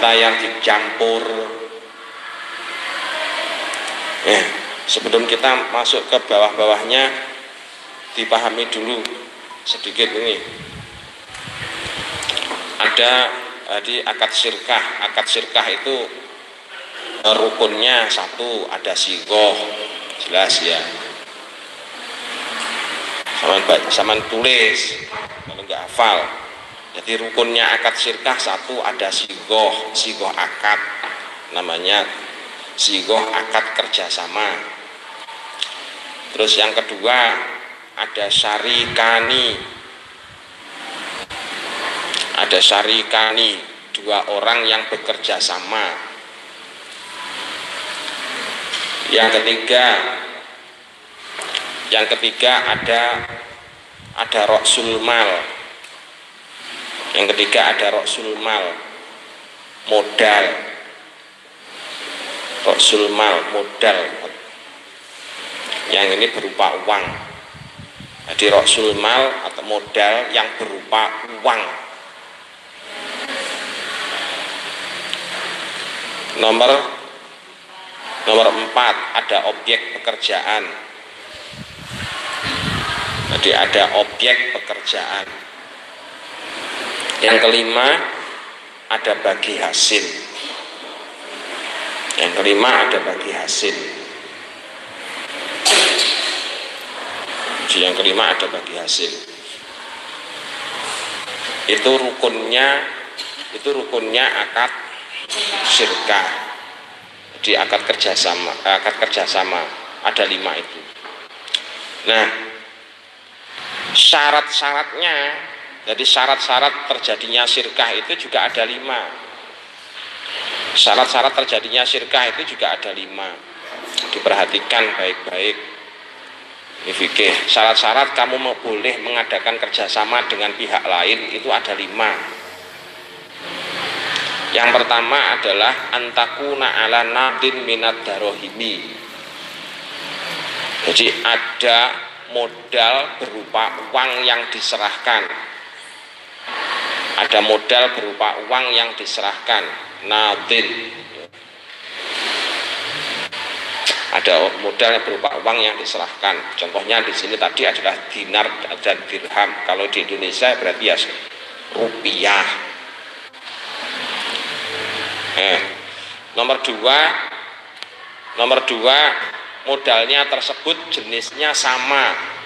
harta yang dicampur. Eh, sebelum kita masuk ke bawah-bawahnya dipahami dulu sedikit ini. Ada di akad sirkah akad sirkah itu eh, rukunnya satu ada sigoh jelas ya. Saman, saman tulis kalau nggak hafal jadi rukunnya akad sirkah satu ada sigoh sigoh akad namanya sigoh akad kerjasama. Terus yang kedua ada syarikani. Ada syarikani dua orang yang bekerja sama. Yang ketiga yang ketiga ada ada roksul mal yang ketiga ada roksul mal modal roksul mal modal yang ini berupa uang jadi roksul mal atau modal yang berupa uang Nomor nomor empat ada objek pekerjaan. Jadi ada objek pekerjaan. Yang kelima ada bagi hasil. Yang kelima ada bagi hasil. Yang kelima ada bagi hasil. Itu rukunnya itu rukunnya akad syirkah di akad kerjasama akad kerjasama ada lima itu nah syarat-syaratnya jadi syarat-syarat terjadinya syirkah itu juga ada lima. Syarat-syarat terjadinya syirkah itu juga ada lima. Diperhatikan baik-baik. Fikih. Syarat-syarat kamu boleh mengadakan kerjasama dengan pihak lain itu ada lima. Yang pertama adalah antakuna ala nadin minat darohimi. Jadi ada modal berupa uang yang diserahkan. Ada modal berupa uang yang diserahkan. Nadin. Ada modal berupa uang yang diserahkan. Contohnya di sini tadi adalah dinar dan dirham. Kalau di Indonesia berarti ya rupiah Eh, nomor dua, nomor dua modalnya tersebut jenisnya sama.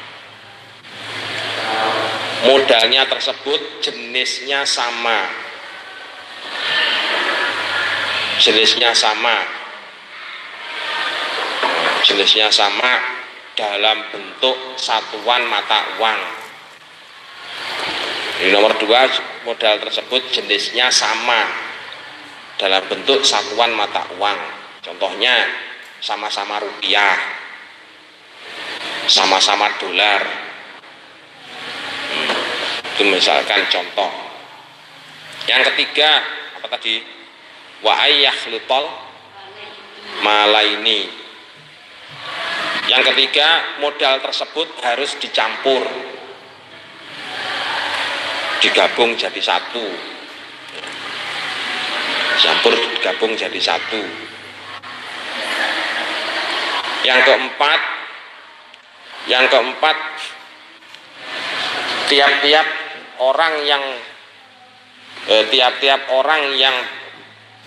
Modalnya tersebut jenisnya sama. Jenisnya sama. Jenisnya sama dalam bentuk satuan mata uang. Di nomor dua modal tersebut jenisnya sama dalam bentuk satuan mata uang. Contohnya sama-sama rupiah, sama-sama dolar. Itu misalkan contoh. Yang ketiga apa tadi? Wa ayyakhlitol malaini. Yang ketiga modal tersebut harus dicampur digabung jadi satu campur gabung jadi satu yang keempat yang keempat tiap-tiap orang yang eh, tiap-tiap eh, orang yang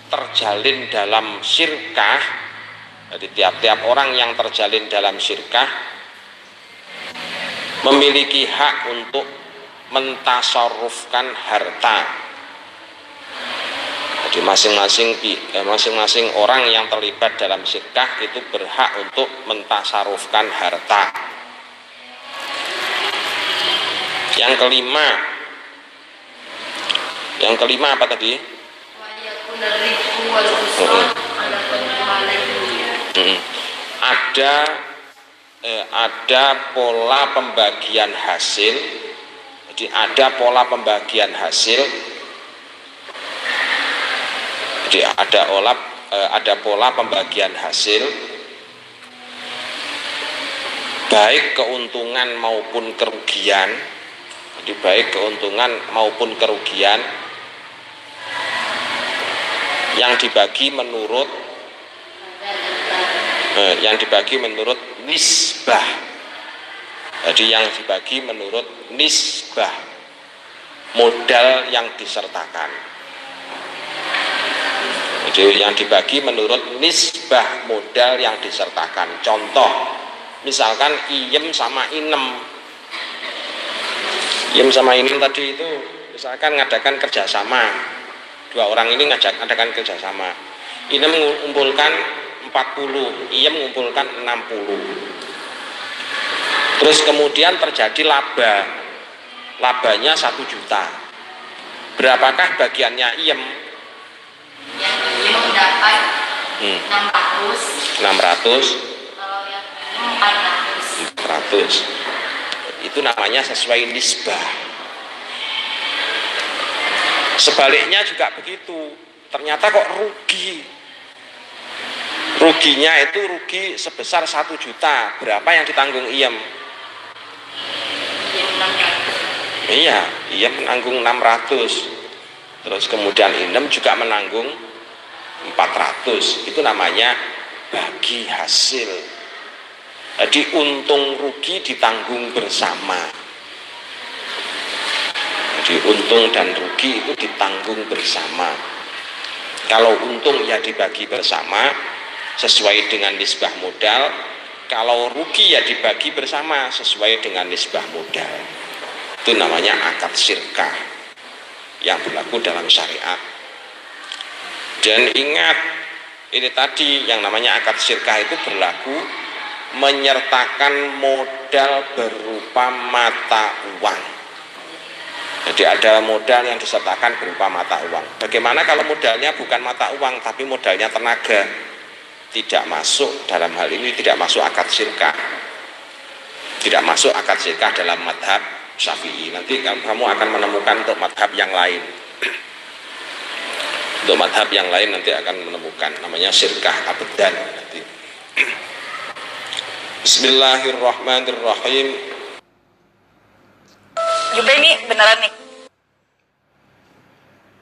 terjalin dalam sirkah jadi tiap-tiap orang yang terjalin dalam sirkah memiliki hak untuk mentasarufkan harta jadi masing-masing eh, masing-masing orang yang terlibat dalam sedekah itu berhak untuk mentasarufkan harta. Yang kelima, yang kelima apa tadi? Hmm. Ada eh, ada pola pembagian hasil. Jadi ada pola pembagian hasil jadi ada olah eh, ada pola pembagian hasil baik keuntungan maupun kerugian. Jadi baik keuntungan maupun kerugian yang dibagi menurut eh, yang dibagi menurut nisbah. Jadi yang dibagi menurut nisbah. Modal yang disertakan. Jadi yang dibagi menurut nisbah modal yang disertakan. Contoh misalkan iem sama inem. Iem sama inem tadi itu misalkan ngadakan kerjasama dua orang ini ngajak ngadakan kerjasama inem mengumpulkan 40 iem mengumpulkan 60 Terus kemudian terjadi laba. Labanya satu juta. Berapakah bagiannya iem? Yang iem mendapat Hmm. 600. 600, Kalau yang iem 400. 400. Itu namanya sesuai nisbah. Sebaliknya juga begitu. Ternyata kok rugi. Ruginya itu rugi sebesar satu juta. Berapa yang ditanggung iem? Iem 600. Iya, ia menanggung 600. Terus kemudian Inem juga menanggung 400. Itu namanya bagi hasil. Jadi untung rugi ditanggung bersama. Jadi untung dan rugi itu ditanggung bersama. Kalau untung ya dibagi bersama sesuai dengan nisbah modal. Kalau rugi ya dibagi bersama sesuai dengan nisbah modal itu namanya akad sirkah yang berlaku dalam syariat dan ingat ini tadi yang namanya akad sirkah itu berlaku menyertakan modal berupa mata uang jadi ada modal yang disertakan berupa mata uang bagaimana kalau modalnya bukan mata uang tapi modalnya tenaga tidak masuk dalam hal ini tidak masuk akad sirkah tidak masuk akad sirkah dalam madhab Syafi'i. Nanti kamu akan menemukan untuk madhab yang lain. untuk madhab yang lain nanti akan menemukan namanya sirkah abedan nanti. Bismillahirrahmanirrahim. Juga ini beneran nih